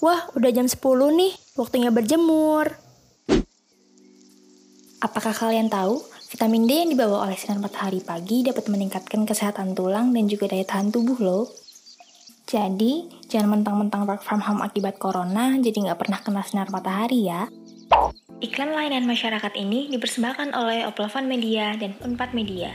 Wah, udah jam 10 nih, waktunya berjemur. Apakah kalian tahu, vitamin D yang dibawa oleh sinar matahari pagi dapat meningkatkan kesehatan tulang dan juga daya tahan tubuh loh. Jadi, jangan mentang-mentang work from home akibat corona, jadi nggak pernah kena sinar matahari ya. Iklan layanan masyarakat ini dipersembahkan oleh Oplovan Media dan Unpad Media.